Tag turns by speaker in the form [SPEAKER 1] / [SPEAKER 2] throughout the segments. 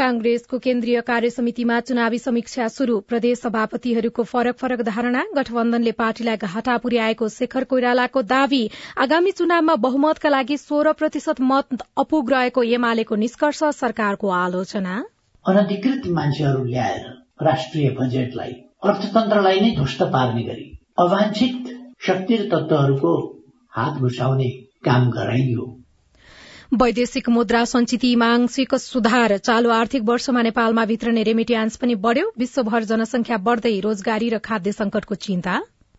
[SPEAKER 1] कांग्रेसको केन्द्रीय कार्य समितिमा चुनावी समीक्षा शुरू प्रदेश सभापतिहरूको फरक फरक धारणा। गठबन्धनले पार्टीलाई घाटा पुर्याएको शेखर कोइरालाको दावी। आगामी चुनावमा बहुमतका लागि सोह्र प्रतिशत मत अपुग रहेको एमालेको निष्कर्ष सरकारको आलोचना।
[SPEAKER 2] अनधिकृत मान्छेहरू ल्याएर राष्ट्रिय बजेटलाई अर्थतन्त्रलाई नै ध्वस्त पार्ने गरी अवांछित शक्ति तत्वहरूको हात घुसाउने काम गराइयो।
[SPEAKER 1] वैदेशिक मुद्रा संचितीमा आंशिक सुधार। चालू आर्थिक वर्षमा नेपालमा वितरणे रेमिट्यान्स पनि बढ़्यो। विश्वभर जनसंख्या बढ़दै रोजगारी र खाद्य संकटको चिन्ता।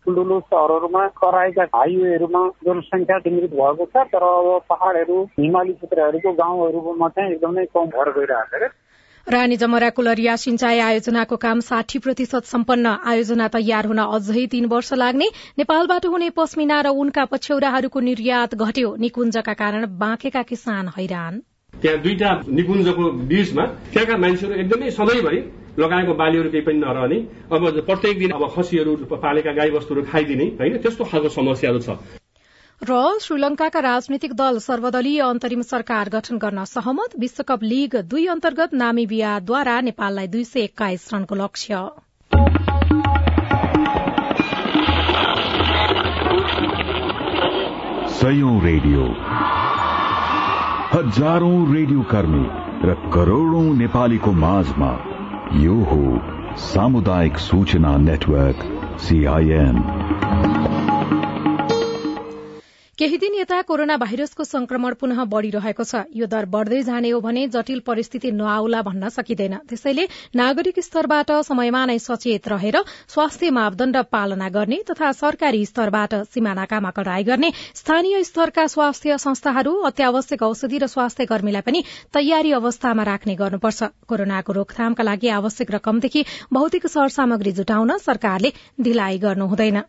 [SPEAKER 3] ठुल्ठुलो सहरहरूमा कराएका हाइवेहरूमा जनसङ्ख्या केन्द्रित भएको छ तर अब पहाड़हरू हिमाली क्षेत्रहरूको गाउँहरूमा चाहिँ एकदमै कम भएर गइरहेको छ
[SPEAKER 1] रानी जमरा लरिया सिंचाई आयोजनाको काम साठी प्रतिशत सम्पन्न आयोजना तयार हुन अझै तीन वर्ष लाग्ने। नेपालबाट हुने पस्मिना र उनका पछ्यौराहरूको निर्यात घट्यो। निकुञ्जका कारण बाँकेका किसान हैरान।
[SPEAKER 4] त्यहाँ दुईटा निकुञ्जको बीचमा त्यहाँका मान्छेहरू एकदमै सधैँभरि लगाएको बालीहरू केही पनि नरहने। अब प्रत्येक दिन अब खसीहरू पालेका गाई वस्तुहरू खाइदिने होइन? त्यस्तो खालको समस्याहरू छ।
[SPEAKER 1] र श्रीलंकाका राजनीतिक दल सर्वदलीय अन्तरिम सरकार गठन गर्न सहमत। विश्वकप लीग दुई अन्तर्गत नामिबियाद्वारा नेपाललाई दुई सय एक्काइस रनको लक्ष्य।
[SPEAKER 5] रेडियो। हजारौं रेडियो कर्मी र करोड़ौं नेपालीको माझमा यो हो सामुदायिक सूचना नेटवर्क सीआईएन
[SPEAKER 1] केही दिन यता कोरोना भाइरसको संक्रमण पुनः बढ़िरहेको छ। यो दर बढ़दै जाने हो भने जटिल परिस्थिति नआउला भन्न सकिँदैन। त्यसैले नागरिक स्तरबाट समयमा नै सचेत रहेर स्वास्थ्य मापदण्ड पालना गर्ने तथा सरकारी स्तरबाट सीमानाकामा कडाई गर्ने स्थानीय स्तरका स्वास्थ्य संस्थाहरू अत्यावश्यक औषधि र स्वास्थ्य कर्मीलाई पनि तयारी अवस्थामा राख्ने गर्नुपर्छ। कोरोनाको रोकथामका लागि आवश्यक रकमदेखि भौतिक सरसामग्री जुटाउन सरकारले ढिलाइ गर्नु हुँदैन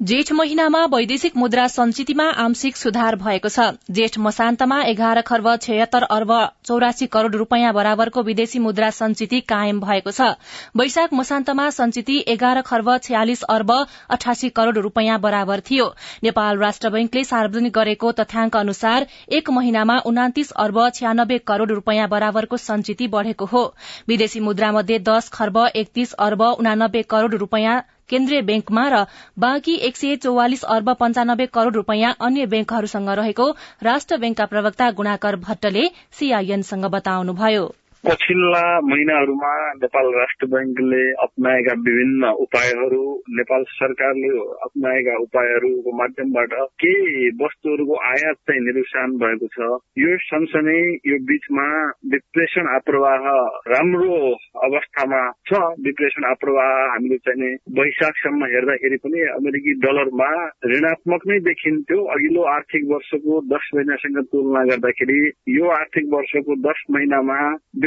[SPEAKER 6] जेठ महिनामा वैदेशिक मुद्रा संचितीमा आंशिक सुधार भएको छ। जेठ मसान्तमा एघार खर्ब छयत्तर अर्ब चौरासी करोड़ रूपियाँ बराबरको विदेशी मुद्रा संचिती कायम भएको छ। वैशाख मसान्तमा संचिती एघार खर्ब छयालिस अर्ब अठासी करोड़ रूपियाँ बराबर थियो। नेपाल राष्ट्र बैंकले सार्वजनिक गरेको तथ्याङ्क अनुसार एक महिनामा उनातिस अर्ब छयानब्बे करोड़ रूपियाँ बराबरको संचिती बढ़ेको हो। विदेशी मुद्रा मध्ये दश खर्ब एकतीस अर्ब उनानब्बे करोड़ रूपियाँ केन्द्रीय ब्याङ्कमा र बाँकी एक सय चौवालिस अर्ब पञ्चानब्बे करोड़ रूपियाँ अन्य ब्याङ्कहरूसँग रहेको राष्ट्र ब्याङ्कका प्रवक्ता गुणाकर भट्टले सीआईएनसँग बताउनुभयो।
[SPEAKER 3] पछिल्ला महिनाहरूमा नेपाल राष्ट्र ब्याङ्कले अप्नाएका विभिन्न उपायहरू नेपाल सरकारले अप्नाएका उपायहरूको माध्यमबाट केही वस्तुहरूको आयात चाहिँ निरुसान भएको छ यो सँगसँगै यो बीचमा डिप्रेसन आप्रवाह राम्रो अवस्थामा छ। डिप्रेसन आप्रवाह हामीले चाहिँ वैशाखसम्म हेर्दाखेरि पनि अमेरिकी डलरमा ऋणात्मक नै देखिन्थ्यो। अघिल्लो आर्थिक वर्षको दस महिनासँग तुलना गर्दाखेरि यो आर्थिक वर्षको दस महिनामा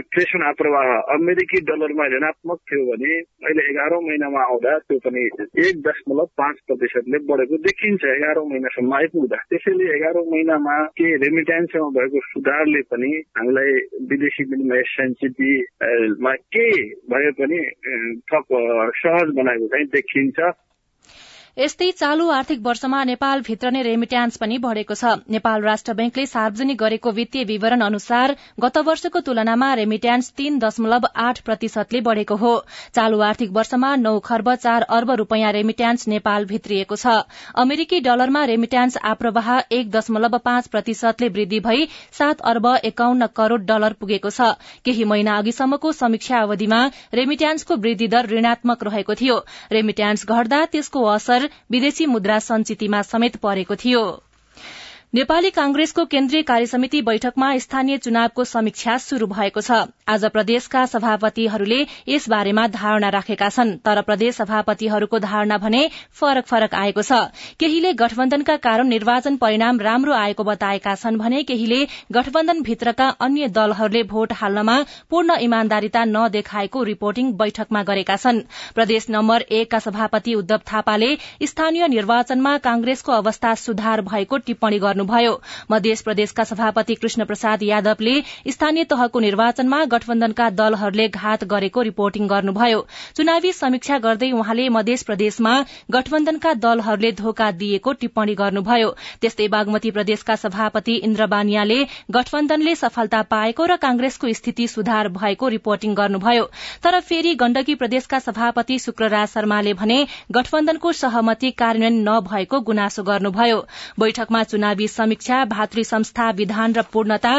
[SPEAKER 3] डिप्रेसन आप्रवाह अमेरिकी डलरमा ऋणात्मक थियो भने अहिले एघारौँ महिनामा आउँदा त्यो पनि एक दशमलव पाँच प्रतिशतले बढेको देखिन्छ। एघारौँ महिनासम्म आइपुग्दा। त्यसैले एघारौँ महिनामा के रेमिट्यान्समा भएको सुधारले पनि हामीलाई विदेशी विनिमय संचितीमा के भए पनि थप सहज बनाएको चाहिँ देखिन्छ।
[SPEAKER 6] यस्तै चालू आर्थिक वर्षमा नेपाल भित्र नै रेमिट्यान्स पनि बढ़ेको छ। नेपाल राष्ट्र बैंकले सार्वजनिक गरेको वित्तीय विवरण अनुसार गत वर्षको तुलनामा रेमिट्यान्स तीन दशमलव आठ प्रतिशतले बढ़ेको हो। चालू आर्थिक वर्षमा नौ खर्ब चार अर्ब रूपियाँ रेमिट्यान्स नेपाल भित्रिएको छ। अमेरिकी डलरमा रेमिट्यान्स आप्रवाह एक दशमलव पाँच प्रतिशतले वृद्धि भई सात अर्ब एकाउन्न करोड़ डलर पुगेको छ। केही महिना अघिसम्मको समीक्षा अवधिमा रेमिट्यान्सको वृद्धि दर ऋणात्मक रहेको थियो। रेमिट्यान्स घट्दा त्यसको असर विदेशी मुद्रा संचितिमा समेत परेको थियो। नेपाली कांग्रेसको केन्द्रीय कार्यसमिति बैठकमा स्थानीय चुनावको समीक्षा शुरू भएको छ। आज प्रदेशका सभापतिहरूले यस बारेमा धारणा राखेका छन् तर प्रदेश सभापतिहरूको धारणा भने फरक फरक आएको छ। केहीले गठबन्धनका कारण निर्वाचन परिणाम राम्रो आएको बताएका छन् भने केहीले गठबन्धन भित्रका अन्य दलहरूले भोट हाल्नमा पूर्ण इमान्दारिता नदेखाएको रिपोर्टिङ बैठकमा गरेका छन्। प्रदेश नम्बर एकका सभापति उद्धव थापाले स्थानीय निर्वाचनमा कांग्रेसको अवस्था सुधार भएको टिप्पणी गर्नुभयो। मध्य प्रदेशका सभापति कृष्ण प्रसाद यादवले स्थानीय तहको निर्वाचनमा गठबन्धनका दलहरूले घात गरेको रिपोर्टिङ गर्नुभयो। चुनावी समीक्षा गर्दै उहाँले मध्य प्रदेशमा गठबन्धनका दलहरूले धोका दिएको टिप्पणी गर्नुभयो। त्यस्तै बागमती प्रदेशका सभापति इन्द्र बानियाले गठबन्धनले सफलता पाएको र कांग्रेसको स्थिति सुधार भएको रिपोर्टिङ गर्नुभयो। तर फेरि गण्डकी प्रदेशका सभापति शुक्रराज शर्माले भने गठबन्धनको सहमति कार्यान्वयन नभएको गुनासो गर्नुभयो। बैठकमा चुनावी समीक्षा भातृ संस्था विधान र पूर्णता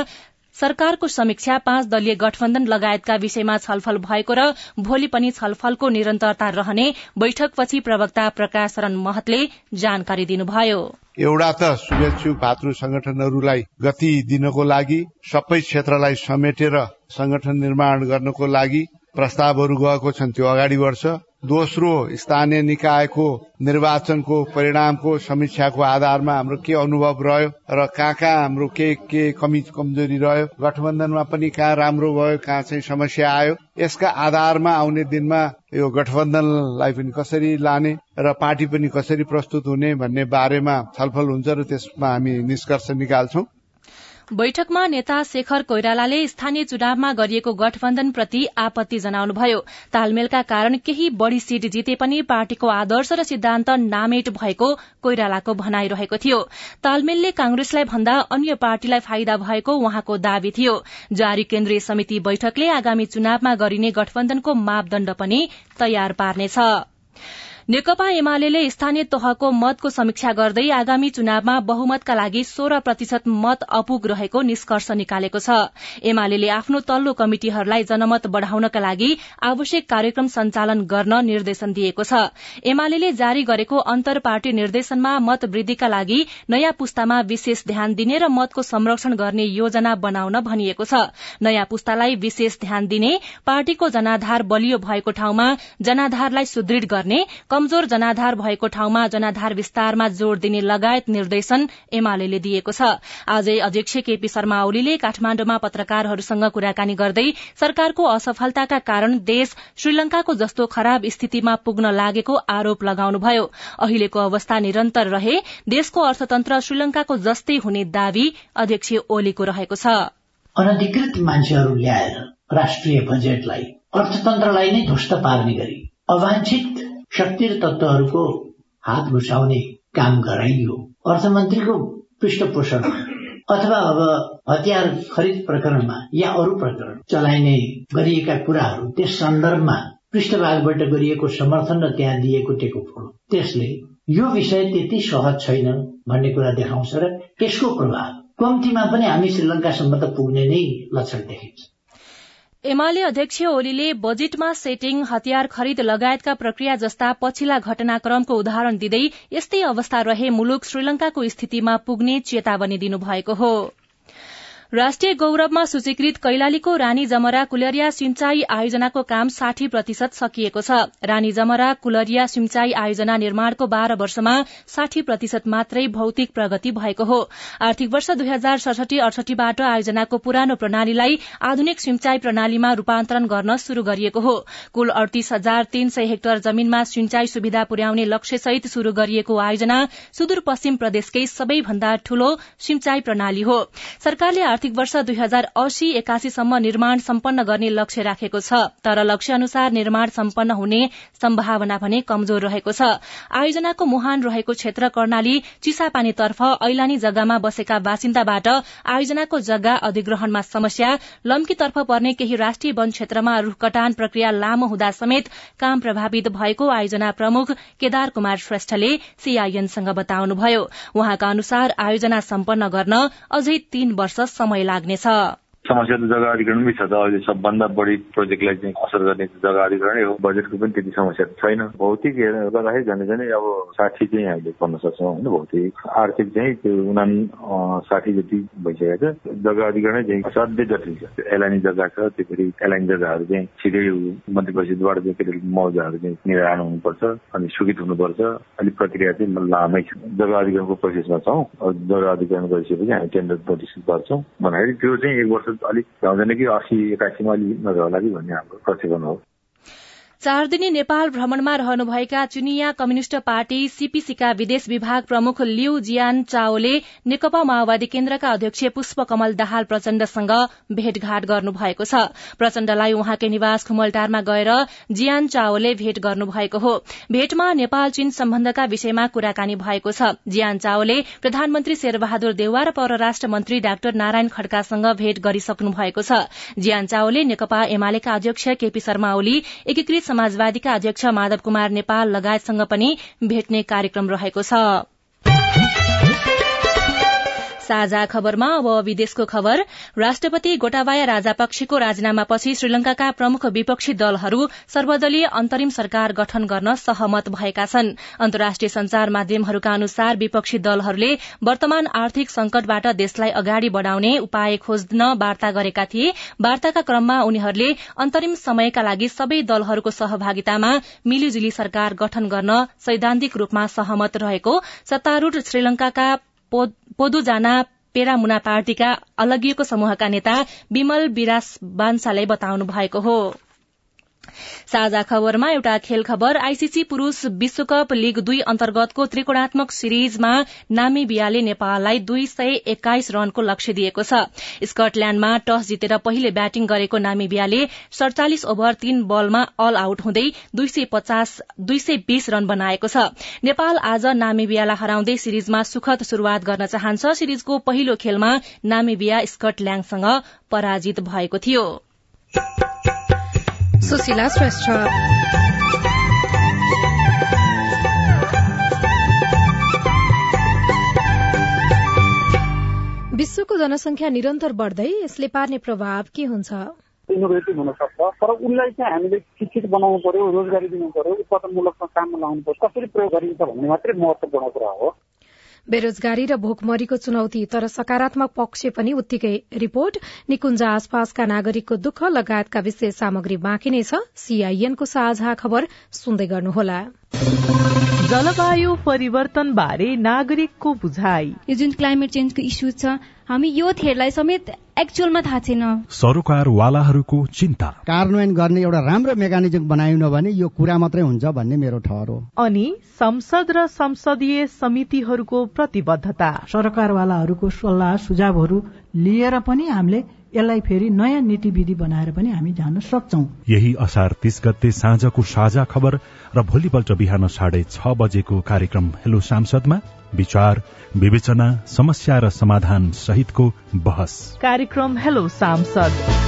[SPEAKER 6] सरकारको समीक्षा पाँच दलीय गठबन्धन लगायतका विषयमा छलफल भएको र भोलि पनि छलफलको निरन्तरता रहने बैठकपछि प्रवक्ता प्रकाश शरण महतले जानकारी दिनुभयो।
[SPEAKER 7] एउटा त शुभेच्छु भातृ संगठनहरूलाई गति दिनको लागि सबै क्षेत्रलाई समेटेर संगठन निर्माण गर्नको लागि प्रस्तावहरू गएको छन् त्यो अगाडि बढ्छ। दोस्रो स्थानीय निकायको निर्वाचनको परिणामको समीक्षाको आधारमा हाम्रो के अनुभव रह्यो र कहाँ कहाँ हाम्रो के के कमी कमजोरी रह्यो गठबन्धनमा पनि कहाँ राम्रो भयो कहाँ चाहिँ समस्या आयो यसका आधारमा आउने दिनमा यो गठबन्धनलाई पनि कसरी लाने र पार्टी पनि कसरी प्रस्तुत हुने भन्ने बारेमा छलफल हुन्छ र त्यसमा हामी निष्कर्ष निकाल्छौं।
[SPEAKER 6] बैठकमा नेता शेखर कोइरालाले स्थानीय चुनावमा गरिएको गठबन्धनप्रति आपत्ति जनाउनुभयो। तालमेलका कारण केही बढ़ी सीट जिते पनि पार्टीको आदर्श र सिद्धान्त नामेट भएको कोइरालाको भनाइरहेको थियो। तालमेलले कांग्रेसलाई भन्दा अन्य पार्टीलाई फाइदा भएको उहाँको दावी थियो। जारी केन्द्रीय समिति बैठकले आगामी चुनावमा गरिने गठबन्धनको मापदण्ड पनि तयार पार्नेछ। नेकपा एमाले स्थानीय तहको मतको समीक्षा गर्दै आगामी चुनावमा बहुमतका लागि सोह्र प्रतिशत मत अपुग रहेको निष्कर्ष निकालेको छ। एमाले आफ्नो तल्लो कमिटिहरूलाई जनमत बढ़ाउनका लागि आवश्यक कार्यक्रम सञ्चालन गर्न निर्देशन दिएको छ। एमाले जारी गरेको अन्तर पार्टी निर्देशनमा मत वृद्धिका लागि नयाँ पुस्तामा विशेष ध्यान दिने र मतको संरक्षण गर्ने योजना बनाउन भनिएको छ। नयाँ पुस्तालाई विशेष ध्यान दिने पार्टीको जनाधार बलियो भएको ठाउँमा जनाधारलाई सुदृढ़ गर्ने कमजोर जनाधार भएको ठाउँमा जनाधार विस्तारमा जोड़ दिने लगायत निर्देशन एमाले दिएको छ। आजै अध्यक्ष केपी शर्मा ओलीले काठमाण्डुमा पत्रकारहरूसँग कुराकानी गर्दै सरकारको असफलताका कारण देश श्रीलंकाको जस्तो खराब स्थितिमा पुग्न लागेको आरोप लगाउनुभयो। अहिलेको अवस्था निरन्तर रहे देशको अर्थतन्त्र श्रीलंकाको जस्तै हुने दावी अध्यक्ष ओलीको रहेको छ।
[SPEAKER 2] अनधिकृत मान्छेहरू ल्याएर राष्ट्रिय बजेटलाई अर्थतन्त्रलाई नै ध्वस्त पार्ने गरी अवांछित शक्ति र तत्वहरूको हात घुसाउने काम गराइयो। अर्थमन्त्रीको पृष्ठपोषणमा अथवा अब हतियार खरिद प्रकरणमा या अरू प्रकरण चलाइने गरिएका कुराहरू त्यस सन्दर्भमा पृष्ठभागबाट गरिएको समर्थन र त्यहाँ दिएको टेको त्यसले यो विषय त्यति सहज छैन भन्ने कुरा देखाउँछ र यसको प्रभाव कम्तीमा पनि हामी श्रीलंकासम्म त पुग्ने नै लक्षण देखिन्छ।
[SPEAKER 6] एमाले अध्यक्ष ओलीले बजेटमा सेटिङ हतियार खरिद लगायतका प्रक्रिया जस्ता पछिल्ला घटनाक्रमको उदाहरण दिँदै यस्तै अवस्था रहे मुलुक श्रीलंकाको स्थितिमा पुग्ने चेतावनी दिनुभएको हो। राष्ट्रिय गौरवमा सूचीकृत कैलालीको रानी जमरा कुलरिया सिंचाई आयोजनाको काम साठी प्रतिशत सकिएको छ। रानी जमरा कुलरिया सिंचाई आयोजना निर्माणको बाह्र वर्षमा साठी प्रतिशत मात्रै भौतिक प्रगति भएको हो। आर्थिक वर्ष दुई हजार सडसठी अडसठीबाट आयोजनाको पुरानो प्रणालीलाई आधुनिक सिंचाई प्रणालीमा रूपान्तरण गर्न शुरू गरिएको हो। कुल अडतीस हजार तीन सय हेक्टर जमीनमा सिंचाई सुविधा पुर्याउने लक्ष्यसहित शुरू गरिएको आयोजना सुदूरपश्चिम प्रदेशकै सबैभन्दा ठूलो सिंचाई प्रणाली हो। सरकारले आर्थिक वर्ष दुई हजार अस्सी एकासीसम्म निर्माण सम्पन्न गर्ने लक्ष्य राखेको छ। तर लक्ष्य अनुसार निर्माण सम्पन्न हुने सम्भावना भने कमजोर रहेको छ। आयोजनाको मुहान रहेको क्षेत्र कर्णाली चिसापानीतर्फ ऐलानी जग्गामा बसेका बासिन्दाबाट आयोजनाको जग्गा अधिग्रहणमा समस्या लम्कीतर्फ पर्ने केही राष्ट्रिय वन क्षेत्रमा रूख कटान प्रक्रिया लामो हुँदा समेत काम प्रभावित भएको आयोजना प्रमुख केदार कुमार श्रेष्ठले सीआईएनसँग बताउनुभयो। उहाँका अनुसार आयोजना सम्पन्न गर्न अझै तीन वर्ष समय लाग्नेछ।
[SPEAKER 8] समस्या त जग्गा अधिग्रहणमै छ त। अहिले सबभन्दा बढी प्रोजेक्टलाई चाहिँ असर गर्ने जग्गा अधिग्रहणै हो। बजेटको पनि त्यति समस्या छैन। भौतिक गर्दाखेरि झन् झन् अब साठी चाहिँ हामीले गर्न सक्छौँ होइन भौतिक। आर्थिक चाहिँ त्यो उना साठी जति भइसकेको छ जग्गा अधिग्रहणै चाहिँ असाध्यै जटिल छ। एलाइनी जग्गा छ त्यो फेरि एलाइन जग्गाहरू चाहिँ छिटै मन्त्री परिषदबाट चाहिँ फेरि मौजाहरू चाहिँ निर्धारण हुनुपर्छ अनि स्वीकृत हुनुपर्छ। अलिक प्रक्रिया चाहिँ लामै छ। जग्गा अधिग्रहणको प्रोसेसमा छौँ। जग्गा अधिग्रहण गरिसकेपछि हामी टेन्डर नोटिस गर्छौँ। भन्दाखेरि त्यो चाहिँ एक वर्ष अलिक भ्याउँदैन कि असी एकासीमा अलिक नभए होला कि भन्ने हाम्रो प्रक्षेपण हो।
[SPEAKER 6] चार दिने नेपाल भ्रमणमा रहनुभएका चुनिया कम्युनिष्ट पार्टी सीपीसीका विदेश विभाग प्रमुख लिउ जियान चाओले नेकपा माओवादी केन्द्रका अध्यक्ष पुष्प कमल दाहाल प्रचण्डसँग भेटघाट गर्नुभएको छ। प्रचण्डलाई उहाँकै निवास खुमलटारमा गएर जियान चाओले भेट गर्नुभएको हो। भेटमा नेपाल चीन सम्बन्धका विषयमा कुराकानी भएको छ। जियान चाओले प्रधानमन्त्री शेरबहादुर देउवा र परराष्ट्र मन्त्री डाक्टर नारायण खड्कासँग भेट गरिसक्नु भएको छ। जियान चाओले नेकपा एमालेका अध्यक्ष केपी शर्मा ओली एकीकृत समाजवादीका अध्यक्ष माधव कुमार नेपाल लगायतसँग पनि भेट्ने कार्यक्रम रहेको छ। साझा खबरमा अब विदेशको खबर। राष्ट्रपति गोटाबाया राजापक्षीको राजीनामापछि श्रीलंकाका प्रमुख विपक्षी दलहरू सर्वदलीय अन्तरिम सरकार गठन गर्न सहमत भएका छन्। अन्तर्राष्ट्रिय संचार माध्यमहरूका अनुसार विपक्षी दलहरूले वर्तमान आर्थिक संकटबाट देशलाई अगाडि बढ़ाउने उपाय खोज्न वार्ता गरेका थिए। वार्ताका क्रममा उनीहरूले अन्तरिम समयका लागि सबै दलहरूको सहभागितामा मिलिजुली सरकार गठन गर्न सैद्धान्तिक रूपमा सहमत रहेको। सत्तारूढ़ श्रीलंकाका पोदुजाना पेरामुना पार्टीका अलगिएको समूहका नेता विमल विरास बान्साले बताउनु भएको हो। साझा खबरमा एउटा खेल खबर आईसीसी पुरूष विश्वकप लीग दुई अन्तर्गतको त्रिकोणात्मक सिरिजमा नामिबियाले नेपाललाई दुई सय एक्काइस रनको लक्ष्य दिएको छ। स्कटल्याण्डमा टस जितेर पहिले ब्याटिङ गरेको नामिबियाले सड़चालिस ओभर तीन बलमा अल आउट हुँदै दुई सय बीस रन बनाएको छ। नेपाल आज नामिबियालाई हराउँदै सिरिजमा सुखद शुरूआत गर्न चाहन्छ। सिरिजको पहिलो खेलमा नामिबिया स्कटल्याण्डसँग पराजित भएको थियो।
[SPEAKER 1] सुशीला श्रेष्ठ। विश्वको जनसंख्या निरन्तर बढ्दै यसले पार्ने प्रभाव के हुन्छ?
[SPEAKER 9] इनोभेटिभ हुन सक्छ तर उसलाई चाहिँ हामीले शिक्षित बनाउनु पर्यो रोजगारी दिनु पर्यो उत्पादनमूलकमा काममा लाउनु पर्यो कसरी प्रयोग गरिन्छ भन्ने मात्रै महत्वपूर्ण कुरा हो।
[SPEAKER 1] बेरोजगारी र भोकमरीको चुनौती तर सकारात्मक पक्ष पनि उत्तिकै। रिपोर्ट निकुञ्ज आसपासका नागरिकको दुःख लगायतका विशेष सामग्री बाँकी नै छ। सीआईएनको साझा खबर सुन्दै गर्नुहोला।
[SPEAKER 10] जलवायु परिवर्तन बारे नागरिकको बुझाइ।
[SPEAKER 11] यो जुन क्लाइमेट चेन्जको इस्यु छ हामी यो थेरलाई समेत एक्चुअलमा थाहा छैन।
[SPEAKER 5] सरोकारवालाहरूको चिन्ता।
[SPEAKER 12] कार्यान्वयन गर्ने एउटा राम्रो मेकानिजम बनाएन भने यो कुरा मात्रै हुन्छ भन्ने मेरो ठहर। हो
[SPEAKER 10] अनि संसद र संसदीय समितिहरूको प्रतिबद्धता।
[SPEAKER 13] सरकारवालाहरूको सल्लाह सुझावहरू लिएर पनि हामीले यसलाई फेरि नयाँ नीति विधि बनाएर पनि हामी जान सक्छौ।
[SPEAKER 5] यही असार तीस गते साँझको साझा खबर र भोलिपल्ट बिहान साढे छ बजेको कार्यक्रम हेलो सांसदमा विचार विवेचना समस्या र समाधान सहितको बहस।
[SPEAKER 10] कार्यक्रम हेलो सांसद।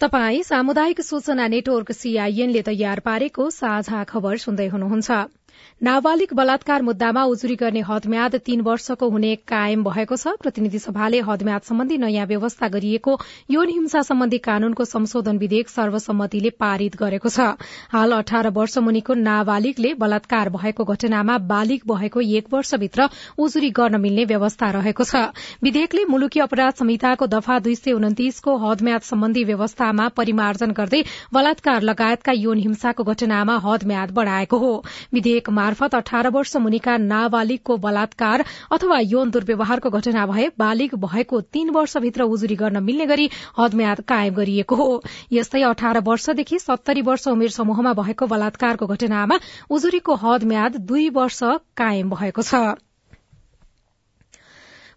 [SPEAKER 1] तपाई सामुदायिक सूचना नेटवर्क सीआईएनले तयार पारेको साझा खबर सुन्दै हुनुहुन्छ। नाबालिग बलात्कार मुद्दामा उजुरी गर्ने हदम्याद तीन वर्षको हुने कायम भएको छ। प्रतिनिधि सभाले हदम्याद सम्बन्धी नयाँ व्यवस्था गरिएको यौन हिंसा सम्बन्धी कानूनको संशोधन विधेयक सर्वसम्मतिले पारित गरेको छ। हाल अठार वर्ष मुनिको नाबालिगले बलात्कार भएको घटनामा बालिग भएको एक वर्षभित्र उजुरी गर्न मिल्ने व्यवस्था रहेको छ। विधेयकले मुलुकी अपराध संहिताको दफा दुई सय उन्तिसको हदम्याद सम्बन्धी व्यवस्थामा परिमार्जन गर्दै बलात्कार लगायतका यौन हिंसाको घटनामा हदम्याद बढ़ाएको हो। विधेयक मार्फत अठार वर्ष मुनिका नाबालिगको बलात्कार अथवा यौन दुर्व्यवहारको घटना भए बालिग भएको तीन वर्षभित्र उजुरी गर्न मिल्ने गरी हदम्याद कायम गरिएको हो। यस्तै अठार वर्षदेखि सत्तरी वर्ष उमेर समूहमा भएको बलात्कारको घटनामा उजुरीको हदम्याद दुई वर्ष कायम भएको छ।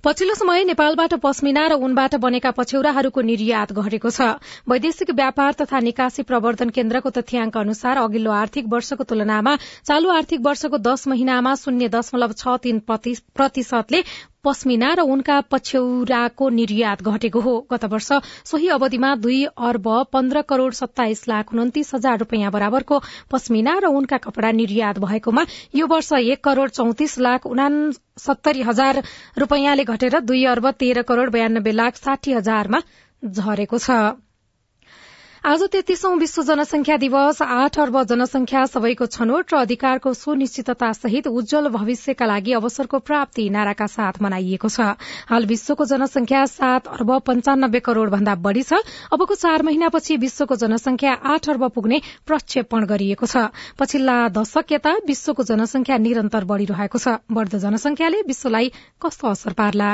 [SPEAKER 1] पछिल्लो समय नेपालबाट पस्मिना र उनबाट बनेका पछ्यौराहरूको निर्यात घटेको छ। वैदेशिक व्यापार तथा निकासी प्रवर्धन केन्द्रको तथ्याङ्क अनुसार अघिल्लो आर्थिक वर्षको तुलनामा चालू आर्थिक वर्षको दश महिनामा शून्य दशमलव छ तीन प्रतिशतले पस्मिना र उनका पछ्यौराको निर्यात घटेको हो। गत वर्ष सोही अवधिमा दुई अर्ब पन्ध्र करोड़ सत्ताइस लाख उन्तिस हजार रूपियाँ बराबरको पस्मिना र उनका कपड़ा निर्यात भएकोमा यो वर्ष एक करोड़ चौतिस लाख उनासत्तरी हजार रूपियाँले घटेर दुई अर्ब तेह्र करोड़ बयानब्बे लाख साठी हजारमा झरेको छ। आज तेत्तीसौं विश्व जनसंख्या दिवस आठ अर्ब जनसंख्या सबैको छनौट र अधिकारको सुनिश्चितता सहित उज्जवल भविष्यका लागि अवसरको प्राप्ति नाराका साथ मनाइएको छ। हाल विश्वको जनसंख्या सात अर्ब पञ्चानब्बे करोड़ भन्दा बढ़ी छ। अबको चार महिनापछि विश्वको जनसंख्या आठ अर्ब पुग्ने प्रक्षेपण गरिएको छ। पछिल्ला दशक यता विश्वको जनसंख्या निरन्तर बढ़िरहेको छ। बढ़दो जनसंख्याले विश्वलाई कस्तो असर पार्ला?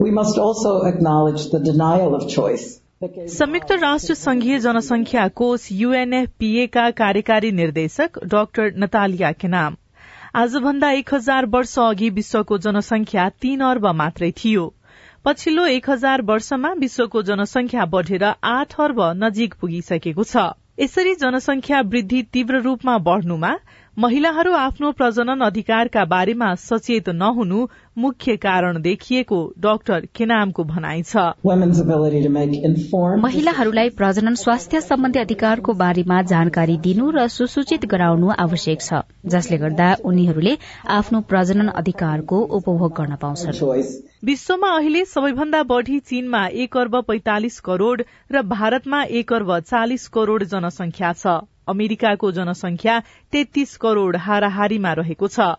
[SPEAKER 14] We must also acknowledge the denial of choice.
[SPEAKER 10] संयुक्त राष्ट्र संघीय जनसंख्या कोष यूएनएफपीए का कार्यकारी निर्देशक डाक्टर नतालिया के नाम। आजभन्दा एक हजार वर्ष अघि विश्वको जनसंख्या तीन अर्ब मात्रै थियो। पछिल्लो एक हजार वर्षमा विश्वको जनसंख्या बढ़ेर आठ अर्ब नजिक पुगिसकेको छ। यसरी जनसंख्या वृद्धि तीव्र रूपमा बढ़नुमा महिलाहरू आफ्नो प्रजनन अधिकारका बारेमा सचेत नहुनु मुख्य कारण देखिएको डाक्टर केनामको भनाइ छ।
[SPEAKER 15] महिलाहरूलाई प्रजनन स्वास्थ्य सम्बन्धी अधिकारको बारेमा जानकारी दिनु र सुसूचित गराउनु आवश्यक छ जसले गर्दा उनीहरूले आफ्नो प्रजनन अधिकारको उपभोग गर्न पाउँछन्।
[SPEAKER 10] विश्वमा अहिले सबैभन्दा बढ़ी चीनमा एक अर्ब पैंतालिस करोड़ र भारतमा एक अर्ब चालिस करोड़ जनसंख्या छ। अमेरिकाको जनसंख्या तेत्तीस करोड़ हाराहारीमा रहेको छ।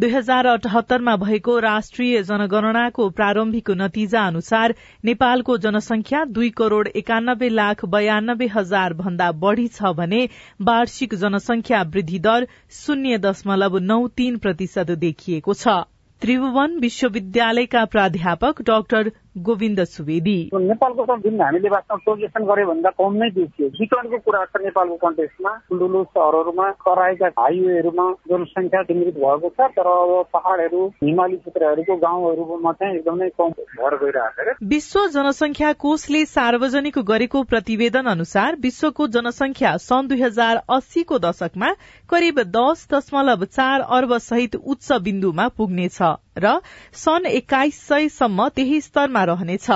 [SPEAKER 10] दुई हजार अठहत्तरमा भएको राष्ट्रिय जनगणनाको प्रारम्भिक नतिजा अनुसार नेपालको जनसंख्या दुई करोड़ एकानब्बे लाख बयानब्बे हजार भन्दा बढ़ी छ भने वार्षिक जनसंख्या वृद्धि दर शून्य दशमलव नौ तीन प्रतिशत देखिएको छ। त्रिभुवन विश्वविद्यालयका प्राध्यापक डाक्टर गोविन्द सुवेदी।
[SPEAKER 9] नेपालको जुन हामीले वास्तवमा प्रोजेक्सन गर्यो भन्दा कम नै देखियो। विकरणको कुरा छ नेपालको कन्टेक्समा ठुल्ठुलो सहरहरूमा तराईका हाइवेहरूमा जनसङ्ख्या केन्द्रित भएको छ तर अब पहाड़हरू हिमाली क्षेत्रहरूको गाउँहरूमा चाहिँ एकदमै कम भएर गइरहेको छ
[SPEAKER 10] विश्व जनसंख्या कोषले सार्वजनिक गरेको प्रतिवेदन अनुसार विश्वको जनसंख्या सन् दुई हजार अस्सीको दशकमा करिब दस दशमलव चार अर्ब सहित उच्च बिन्दुमा पुग्नेछ। र सन् एक्काइस सयसम्म त्यही स्तरमा रहनेछ।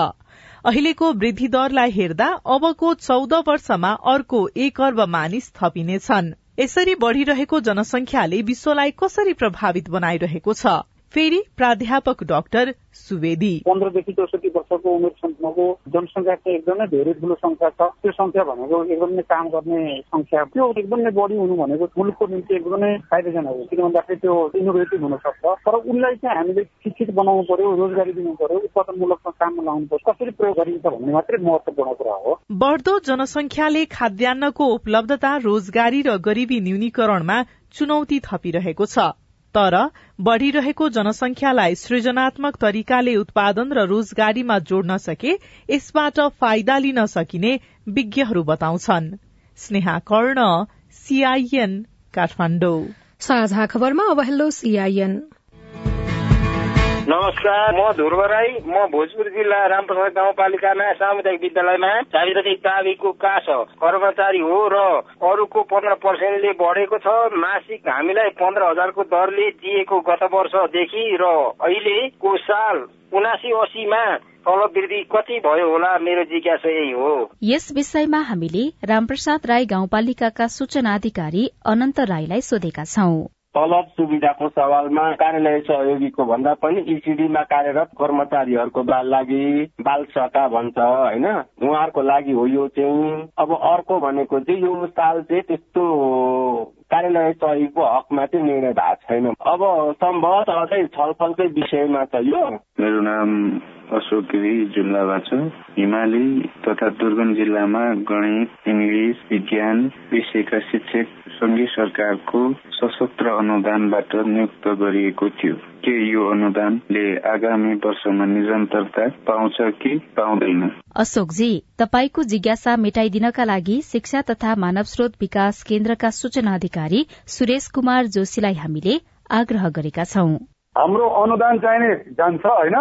[SPEAKER 10] अहिलेको वृद्धि दरलाई हेर्दा अबको चौध वर्षमा अर्को एक अर्ब मानिस थपिनेछन्। यसरी बढ़िरहेको जनसंख्याले विश्वलाई कसरी प्रभावित बनाइरहेको छ? फेरि प्राध्यापक डाक्टर सुवेदी।
[SPEAKER 9] पन्ध्रदेखि चौसठी वर्षको उमेर सम्मको जनसङ्ख्या चाहिँ एकदमै धेरै ठुलो संख्या छ। त्यो संख्या भनेको एकदमै काम गर्ने संख्या त्यो एकदमै बढी हुनु भनेको मुलुकको निम्ति एकदमै फाइदाजनक हो। किन भन्दाखेरि त्यो इनोभेटिभ हुन सक्छ तर उसलाई चाहिँ हामीले शिक्षित बनाउनु पर्यो रोजगारी दिनु पर्यो उत्पादनमूलक काममा लाउनु पर्यो कसरी प्रयोग गरिन्छ भन्ने मात्रै महत्वपूर्ण कुरा हो।
[SPEAKER 10] बढ़दो जनसंख्याले खाद्यान्नको उपलब्धता रोजगारी र गरीबी न्यूनीकरणमा चुनौती थपिरहेको छ। तर बढ़िरहेको जनसंख्यालाई सृजनात्मक तरिकाले उत्पादन र रोजगारीमा जोड्न सके यसबाट फाइदा लिन सकिने विज्ञहरू बताउँछन्। स्नेहा कर्ण सीआईएन काठमाडौँ।
[SPEAKER 16] नमस्कार म ध्रुव राई म भोजपुर जिल्ला रामप्रसाद गाउँपालिकामा सामुदायिक विद्यालयमा चालिरथी दाबीको का छ कर्मचारी हो र अरूको पन्ध्र पर्सेन्टले बढेको छ। मासिक हामीलाई पन्ध्र हजारको दरले दिएको गत वर्षदेखि र अहिलेको साल उनासी असीमा तलब कति भयो होला मेरो जिज्ञासा यही हो।
[SPEAKER 15] यस विषयमा हामीले रामप्रसाद राई गाउँपालिकाका सूचना अधिकारी अनन्त राईलाई सोधेका छौं।
[SPEAKER 16] तलब सुविधाको सवालमा कार्यालय सहयोगीको भन्दा पनि इसिडीमा कार्यरत कर्मचारीहरूको लागि बाल सका भन्छ होइन? उहाँहरूको लागि हो यो चाहिँ। अब अर्को भनेको चाहिँ यो साल चाहिँ त्यस्तो कार्यालय सहयोगको हकमा चाहिँ निर्णय भएको छैन। अब सम्भवत अझै छलफलकै विषयमा छ यो।
[SPEAKER 17] मेरो नाम अशोक गिरी जुम्लामा छ। हिमाली तथा दुर्गम जिल्लामा गणित इङ्ग्लिस विज्ञान विषयका शिक्षक सङ्घीय सरकारको सशस्त्र अनुदानबाट नियुक्त गरिएको थियो। के यो अनुदानले आगामी वर्षमा निरन्तरता पाउँछ कि पाउँदैन?
[SPEAKER 15] अशोकजी तपाईँको जिज्ञासा मेटाइदिनका लागि शिक्षा तथा मानव स्रोत विकास केन्द्रका सूचना अधिकारी सुरेश कुमार जोशीलाई हामीले आग्रह गरेका छौं।
[SPEAKER 9] हाम्रो अनुदान चाहिने जान्छ होइन?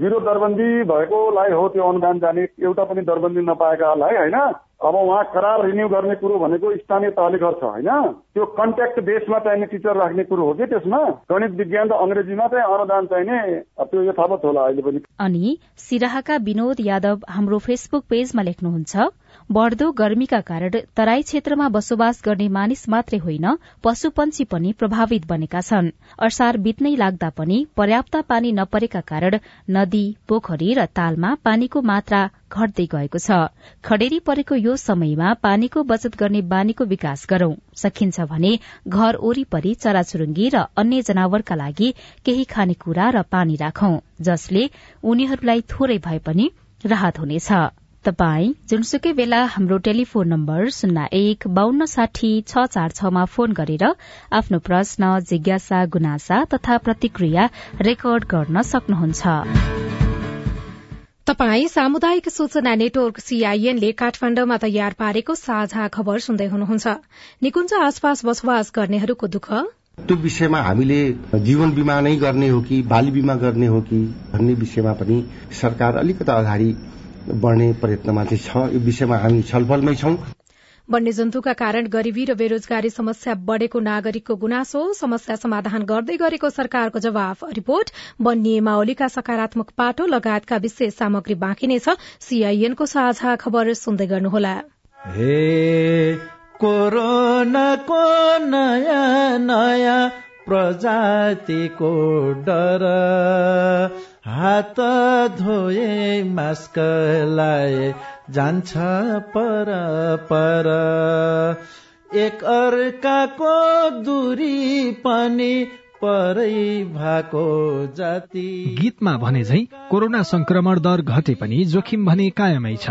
[SPEAKER 9] जिरो दरबन्दी भएकोलाई हो त्यो अनुदान जाने। एउटा पनि दरबन्दी नपाएकालाई होइन? अब उहाँ करार रिन्यू गर्ने कुरो भनेको स्थानीय तहले गर्छ होइन? त्यो कन्ट्याक्ट बेसमा चाहिने टिचर राख्ने कुरो हो कि त्यसमा? गणित विज्ञान र अङ्ग्रेजीमा चाहिँ अनुदान चाहिने त्यो यथावत होला अहिले पनि।
[SPEAKER 15] अनि सिराहाका विनोद यादव हाम्रो फेसबुक पेजमा लेख्नुहुन्छ। बढ़दो गर्मीका कारण तराई क्षेत्रमा बसोबास गर्ने मानिस मात्रै होइन पशु पंक्षी पनि प्रभावित बनेका छन्। असार बित्नै लाग्दा पनि पर्याप्त पानी नपरेका कारण नदी पोखरी र तालमा पानीको मात्रा घट्दै गएको छ। खडेरी परेको यो समयमा पानीको बचत गर्ने बानीको विकास गरौं। सकिन्छ भने घर वरिपरि चराचुरुङ्गी र अन्य जनावरका लागि केही खानेकुरा र पानी राखौं जसले उनीहरूलाई थोरै भए पनि राहत हुनेछ। तपाई जुनसुकै बेला हाम्रो टेलिफोन नम्बर शून्य एक बान्न साठी छ चार छमा फोन गरेर आफ्नो प्रश्न जिज्ञासा गुनासा तथा प्रतिक्रिया रेकर्ड गर्न सक्नुहुन्छ।
[SPEAKER 1] तपाई सामुदायिक सूचना नेटवर्क सीआईएनले काठमाण्डुमा तयार पारेको साझा खबर सुन्दै हुनुहुन्छ। निकुञ्ज आसपास बसोबास गर्नेहरूको दुःख?
[SPEAKER 18] त्यो विषयमा हामीले जीवन बिमा नै गर्ने हो कि बाली बिमा गर्ने हो कि भन्ने विषयमा पनि सरकार अलिकति अगाडि बढ्ने प्रयत्नमा चाहिँ छ यो विषयमा हामी छलफलमै छौं।
[SPEAKER 1] वन्यजन्तुका कारण गरिबी र बेरोजगारी समस्या बढ़ेको नागरिकको गुनासो समस्या समाधान गर्दै गरेको सरकारको जवाफ। रिपोर्ट वन नियमावलीका सकारात्मक पाटो लगायतका विशेष सामग्री बाँकी नै छ। सीआईएनको साझा खबर सुन्दै गर्नुहोला।
[SPEAKER 19] हे कोरोनाको नयाँ नयाँ प्रजातिको डर। हात धोए मास्क लाए जान्छ पर पर। एक अर्काको दूरी पनि परै भएको जाति।
[SPEAKER 20] गीतमा भने झै कोरोना संक्रमण दर घटे पनि जोखिम भने कायमै छ।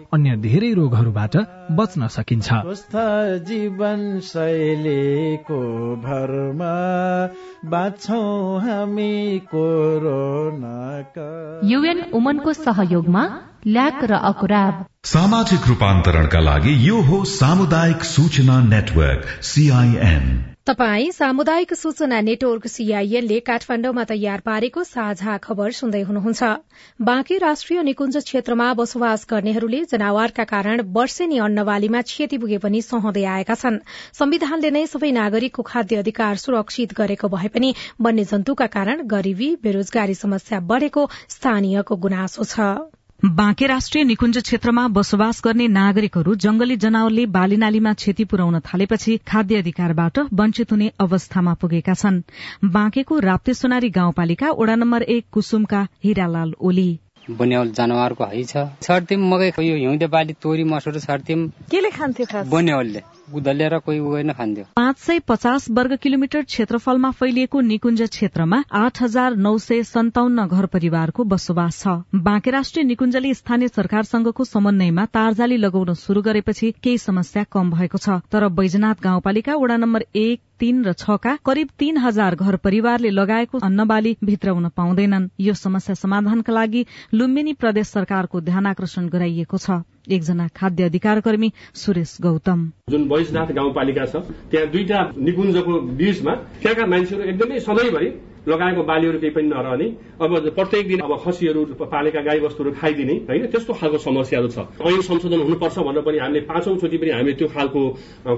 [SPEAKER 20] अन्य धेरै रोगहरूबाट बच्न सकिन्छ।
[SPEAKER 19] जीवन शैलीको भरमा बाँच्छौ हामी कोरोनाका।
[SPEAKER 21] युएन उमनको सहयोगमा ल्याक र अकुराब।
[SPEAKER 22] सामाजिक रूपान्तरणका लागि यो हो सामुदायिक सूचना नेटवर्क सीआईएन
[SPEAKER 1] तपाई सामुदायिक सूचना नेटवर्क सीआईएनले काठमाण्डुमा तयार पारेको साझा खबर सुन्दै हुनुहुन्छ। बाँकी राष्ट्रिय निकुञ्ज क्षेत्रमा बसोबास गर्नेहरूले जनावरका कारण वर्षेनी अन्नबालीमा क्षति पुगे पनि सहँदै आएका छन्। संविधानले नै सबै नागरिकको खाद्य अधिकार सुरक्षित गरेको भए पनि वन्यजन्तुका कारण गरीबी बेरोजगारी समस्या बढ़ेको स्थानीयको गुनासो छ।
[SPEAKER 23] बाँके राष्ट्रिय निकुञ्ज क्षेत्रमा बसोबास गर्ने नागरिकहरू जंगली जनावरले बालीनालीमा क्षति पुर्याउन थालेपछि खाद्य अधिकारबाट वञ्चित हुने अवस्थामा पुगेका छन्। बाँकेको राप्ते सोनारी गाउँपालिका वडा नम्बर एक कुसुमका हिरालाल ओली।
[SPEAKER 24] बन्याउल जनावरको है छ। छर्थ्यौँ मकै यो हिउँदे बाली तोरी मसुर छर्थ्यौँ
[SPEAKER 10] केले खान्थ्यो
[SPEAKER 24] बन्याउलले गुदलेर कोही उयो खान्थ्यो।
[SPEAKER 23] पाँच सय पचास वर्ग किलोमिटर क्षेत्रफलमा फैलिएको निकुञ्ज क्षेत्रमा आठ हजार नौ सय सन्ताउन्न घर परिवारको बसोबास छ। बाँके राष्ट्रिय निकुञ्जले स्थानीय सरकारसँगको समन्वयमा तारजाली लगाउन शुरू गरेपछि केही समस्या कम भएको छ। तर बैजनाथ गाउँपालिका वडा नम्बर एक तीन र छका करिब तीन हजार घर परिवारले लगाएको अन्नबाली भित्राउन पाउँदैनन्। यो समस्या समाधानका लागि लुम्बिनी प्रदेश सरकारको ध्यान आकर्षण गराइएको छ। एकजना खाद्य अधिकार कर्मी सुरेश गौतम।
[SPEAKER 25] जुन वैशनाथ गाउँपालिका छ त्यहाँ दुईटा निकुञ्जको बीचमा त्यहाँका मान्छेहरू एकदमै सधैँभरि लगाएको बालीहरू केही पनि नरहने। अब प्रत्येक दिन अब खसीहरू पालेका गाई वस्तुहरू खाइदिने होइन? त्यस्तो खालको समस्याहरू छ। ऐन संशोधन हुनुपर्छ भनेर पनि हामीले पाँचौं चोटि पनि हामीले त्यो खालको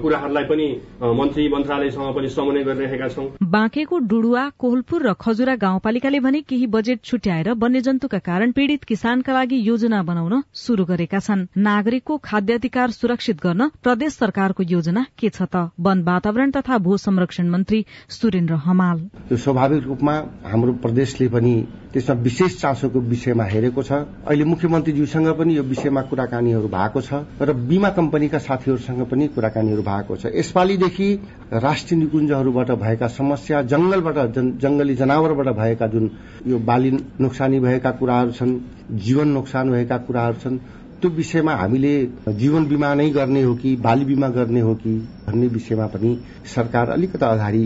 [SPEAKER 25] कुराहरूलाई पनि मन्त्री मन्त्रालयसँग पनि समन्वय गरिरहेका छौं।
[SPEAKER 23] बाँकेको डुडुवा कोहलपुर र खजुरा गाउँपालिकाले भने केही बजेट छुट्याएर वन्यजन्तुका कारण पीड़ित किसानका लागि योजना बनाउन शुरू गरेका छन्। नागरिकको खाद्य अधिकार सुरक्षित गर्न प्रदेश सरकारको योजना के छ त? वन वातावरण तथा भू संरक्षण मन्त्री सुरेन्द्र हमाल।
[SPEAKER 18] स्वाभाविक रूपमा हाम्रो प्रदेशले पनि त्यसमा विशेष चासोको विषयमा हेरेको छ। अहिले मुख्यमन्त्रीज्यूसँग पनि यो विषयमा कुराकानीहरू भएको छ र बीमा कम्पनीका साथीहरूसँग पनि कुराकानीहरू भएको छ। यसपालिदेखि राष्ट्रिय निकुञ्जहरूबाट भएका समस्या जंगलबाट जंगली जनावरबाट भएका जुन यो बाली नोक्सानी भएका कुराहरू छन् जीवन नोक्सान भएका कुराहरू छन् त्यो विषयमा हामीले जीवन बिमा नै गर्ने हो कि बाली बिमा गर्ने हो कि भन्ने विषयमा पनि सरकार अलिकता अगाडि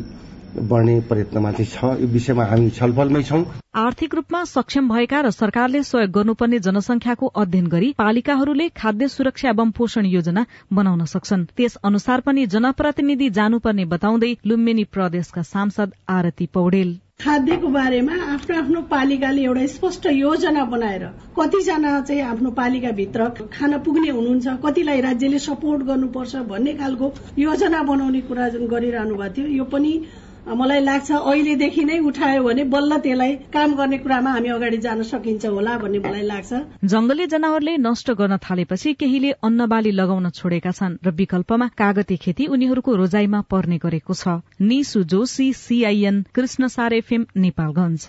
[SPEAKER 18] बढ्ने प्रयत्नमा चाहिँ छ यो विषयमा हामी छलफलमै छौं।
[SPEAKER 23] आर्थिक रूपमा सक्षम भएका र सरकारले सहयोग गर्नुपर्ने जनसंख्याको अध्ययन गरी पालिकाहरूले खाद्य सुरक्षा एवं पोषण योजना बनाउन सक्छन्। त्यस अनुसार पनि जनप्रतिनिधि जानुपर्ने बताउँदै लुम्बिनी प्रदेशका सांसद आरती पौडेल।
[SPEAKER 26] खाद्यको बारेमा आफ्नो आफ्नो पालिकाले एउटा स्पष्ट योजना बनाएर कतिजना चाहिँ आफ्नो पालिकाभित्र खान पुग्ने हुनुहुन्छ कतिलाई राज्यले सपोर्ट गर्नुपर्छ भन्ने खालको योजना बनाउने कुरा जुन गरिरहनु भएको थियो। यो पनि मलाई लाग्छ अहिलेदेखि नै उठायो भने बल्ल त्यसलाई काम गर्ने कुरामा हामी अगाडि जान सकिन्छ होला भन्ने मलाई लाग्छ।
[SPEAKER 23] जंगली जनावरले नष्ट गर्न थालेपछि केहीले अन्नबाली लगाउन छोडेका छन् र विकल्पमा कागती खेती उनीहरूको रोजाइमा पर्ने गरेको छ। निसु जोशी सीआईएन कृष्ण सार एफएम नेपालगंज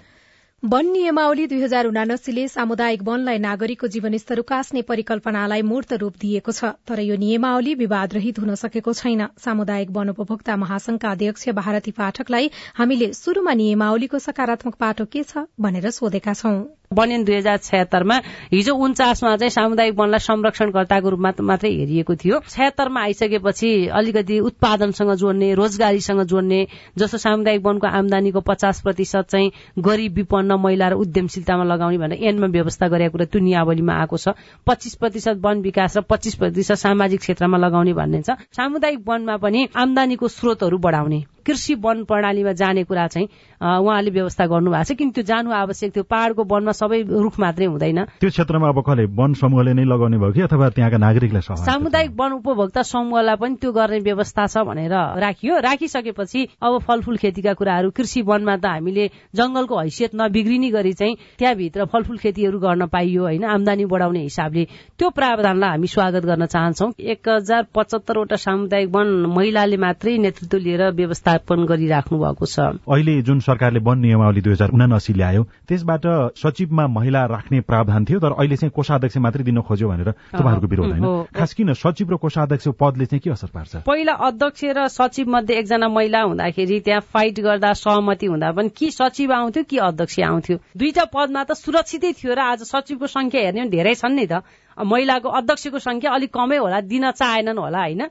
[SPEAKER 1] वन नियमावली दुई हजार उनासीले सामुदायिक वनलाई नागरिकको जीवनस्तर उकास्ने परिकल्पनालाई मूर्त रूप दिएको छ तर यो नियमावली विवाद रहित हुन सकेको छैन। सामुदायिक वन उपभोक्ता महासंघका अध्यक्ष भारती पाठकलाई हामीले शुरूमा नियमावलीको सकारात्मक पाटो के छ भनेर सोधेका छौं।
[SPEAKER 27] बन्यन दुई हजार छयत्तरमा। हिजो उन्चासमा चाहिँ सामुदायिक वनलाई संरक्षणकर्ताको रूपमा मात्रै हेरिएको थियो। छयत्तरमा आइसकेपछि अलिकति उत्पादनसँग जोड्ने रोजगारीसँग जोड्ने जस्तो सामुदायिक वनको आमदानीको पचास प्रतिशत चाहिँ गरिब विपन्न महिला र उद्यमशीलतामा लगाउने भनेर एनमा व्यवस्था गरेको कुरा त्यो नियावलीमा आएको छ। पच्चिस प्रतिशत वन विकास र पच्चिस प्रतिशत सामाजिक क्षेत्रमा लगाउने भन्ने छ। सामुदायिक वनमा पनि आमदानीको स्रोतहरू बढाउने। कृषि वन प्रणालीमा जाने कुरा चाहिँ उहाँले व्यवस्था गर्नु भएको छ। किन त्यो जानु आवश्यक थियो? पहाड़को वनमा सबै रुख मात्रै हुँदैन।
[SPEAKER 5] त्यो क्षेत्रमा अब कसले वन समूहले नै लगाउने भयो कि? अथवा त्यहाँका नागरिकलाई
[SPEAKER 27] सामुदायिक वन उपभोक्ता समूहलाई पनि त्यो गर्ने व्यवस्था छ भनेर राखियो। राखिसकेपछि अब फलफूल खेतीका कुराहरू कृषि वनमा त हामीले जंगलको हैसियत नबिग्रिने गरी चाहिँ त्यहाँभित्र फलफूल खेतीहरू गर्न पाइयो होइन। आमदानी बढाउने हिसाबले त्यो प्रावधानलाई हामी स्वागत गर्न चाहन्छौ। एक हजार पचहत्तरवटा सामुदायिक वन महिलाले मात्रै नेतृत्व लिएर व्यवस्थापन गरिराख्नु भएको छ।
[SPEAKER 5] अहिले जुन सरकारले वन नियमावली दुई हजार उनासी ल्यायो त्यसबाट सचिवमा महिला राख्ने प्रावधान थियो तर अहिले चाहिँ कोषाध्यक्ष मात्रै दिन खोज्यो भनेर तपाईँहरूको विरोध होइन। खास किन सचिव र कोषाध्यक्ष पदले चाहिँ के असर पार्छ?
[SPEAKER 27] पहिला अध्यक्ष र सचिव मध्ये एकजना महिला हुँदाखेरि त्यहाँ फाइट गर्दा सहमति हुँदा पनि कि सचिव आउँथ्यो कि अध्यक्ष आउँथ्यो। दुईटा पदमा त सुरक्षितै थियो र आज सचिवको संख्या हेर्ने धेरै छन् नि त। महिलाको अध्यक्षको संख्या अलिक कमै होला दिन चाहेनन् होला होइन।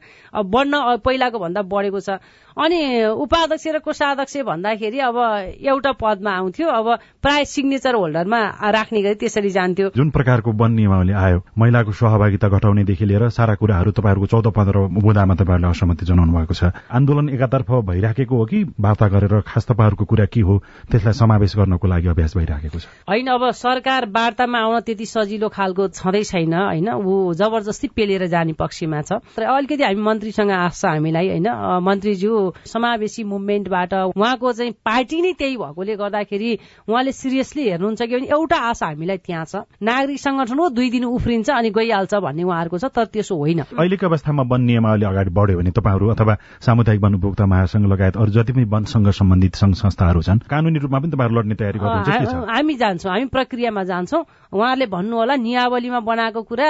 [SPEAKER 27] बढ्न पहिलाको भन्दा बढेको छ। अनि उपाध्यक्ष र कोषाध्यक्ष भन्दाखेरि अब एउटा पदमा आउँथ्यो। अब प्राय सिग्नेचर होल्डरमा राख्ने गरी त्यसरी जान्थ्यो।
[SPEAKER 5] जुन प्रकारको वन नियमावली आयो महिलाको सहभागिता घटाउनेदेखि लिएर सारा कुराहरू तपाईँहरूको चौध पन्ध्र बुदामा तपाईँहरूले असहमति जनाउनु भएको छ। आन्दोलन एकातर्फ भइराखेको हो कि वार्ता गरेर खास तपाईँहरूको कुरा के हो त्यसलाई समावेश गर्नको लागि अभ्यास भइराखेको छ?
[SPEAKER 27] होइन अब सरकार वार्तामा आउन त्यति सजिलो खालको छँदै छैन होइन? ऊ जबरजस्ती पेलेर जाने पक्षमा छ। र अलिकति हामी मन्त्रीसँग आश छ हामीलाई होइन? मन्त्रीज्यू समावेशी मुभमेन्टबाट उहाँको चाहिँ पार्टी नै त्यही भएकोले गर्दाखेरि उहाँले सिरियसली हेर्नुहुन्छ कि एउटा आशा हामीलाई त्यहाँ छ। नागरिक संगठन हो दुई दिन उफ्रिन्छ अनि गइहाल्छ भन्ने उहाँहरूको छ तर त्यसो होइन।
[SPEAKER 5] अहिलेको अवस्थामा वन नियमावली अगाडि बढ्यो भने तपाईँहरू अथवा सामुदायिक वन उपभोक्ता महासंघ लगायत अरू जति पनि वनसँग सम्बन्धित संघ संस्थाहरू छन् कानूनी रूपमा पनि तपाईँहरू लड्ने तयारी गर्नुहुन्छ
[SPEAKER 27] हामी जान्छौँ हामी प्रक्रियामा जान्छौँ। उहाँहरूले भन्नु होला नियावलीमा बनाएको कुरा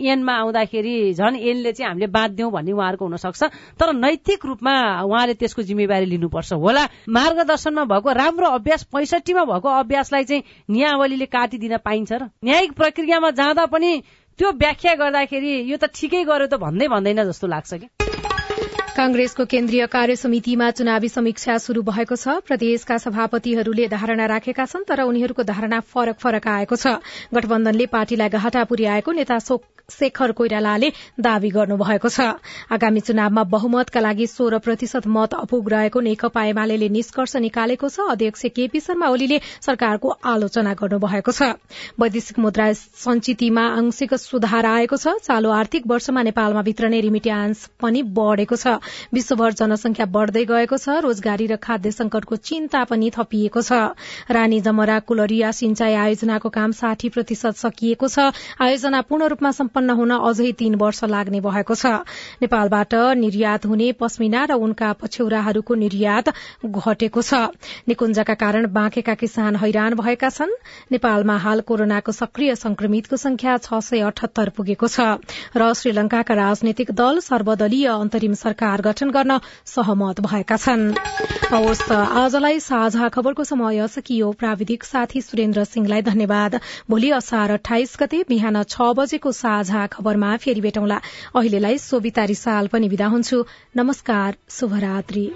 [SPEAKER 27] एनमा आउँदाखेरि झन् एनले चाहिँ हामीले बाँधिदिउँ भन्ने उहाँहरूको हुन सक्छ तर नैतिक रूपमा उहाँले त्यसको जिम्मेवारी लिनुपर्छ। होला मार्गदर्शनमा भएको राम्रो अभ्यास पैँसठीमा भएको अभ्यासलाई चाहिँ नियावलीले काटिदिन पाइन्छ र न्यायिक प्रक्रियामा जाँदा पनि त्यो व्याख्या गर्दाखेरि यो त ठिकै गर्यो त भन्दै भन्दैन जस्तो लाग्छ कि
[SPEAKER 1] कांग्रेसको केन्द्रीय कार्य समितिमा चुनावी समीक्षा शुरू भएको छ। प्रदेशका सभापतिहरूले धारणा राखेका छन् तर उनीहरूको धारणा फरक फरक आएको छ। गठबन्धनले पार्टीलाई घाटा पुर्याएको नेता शेखर कोइरालाले दावी गर्नुभएको छ। आगामी चुनावमा बहुमतका लागि सोह्र प्रतिशत मत अपुग रहेको नेकपा एमाले निष्कर्ष निकालेको छ। अध्यक्ष केपी शर्मा ओलीले सरकारको आलोचना गर्नुभएको छ। वैदेशिक मुद्रा संचितिमा आंशिक सुधार आएको छ। चालू आर्थिक वर्षमा नेपालमा वितरणे रिमिट्यान्स पनि बढ़ेको छ। विश्वभर जनसंख्या बढ़दै गएको छ। रोजगारी र खाद्य संकटको चिन्ता पनि थपिएको छ। रानी जमरा कुलरिया सिंचाई आयोजनाको काम साठी प्रतिशत सकिएको छ। आयोजना पूर्ण रूपमा सम्पन्न हुन अझै तीन वर्ष लाग्ने भएको छ। नेपालबाट निर्यात हुने पश्मिना र उनका पछ्यौराहरूको निर्यात घटेको छ। निकुञ्जका कारण बाँकेका किसान हैरान भएका छन्। नेपालमा हाल कोरोनाको सक्रिय संक्रमितको संख्या छ सय अठहत्तर पुगेको छ। र श्रीलंकाका राजनैतिक दल सर्वदलीय अन्तरिम सरकार गठन गर्न सहमत भएका छन्। आजलाई साझा खबरको समय सकियो। प्राविधिक साथी सुरेन्द्र सिंहलाई धन्यवाद। भोलि असार अठाइस गते बिहान छ बजेको साझा खबरमा फेरि भेटौँला। अहिलेलाई सोभिता रिसाल पनि विदा हुन्छु। नमस्कार शुभरात्री।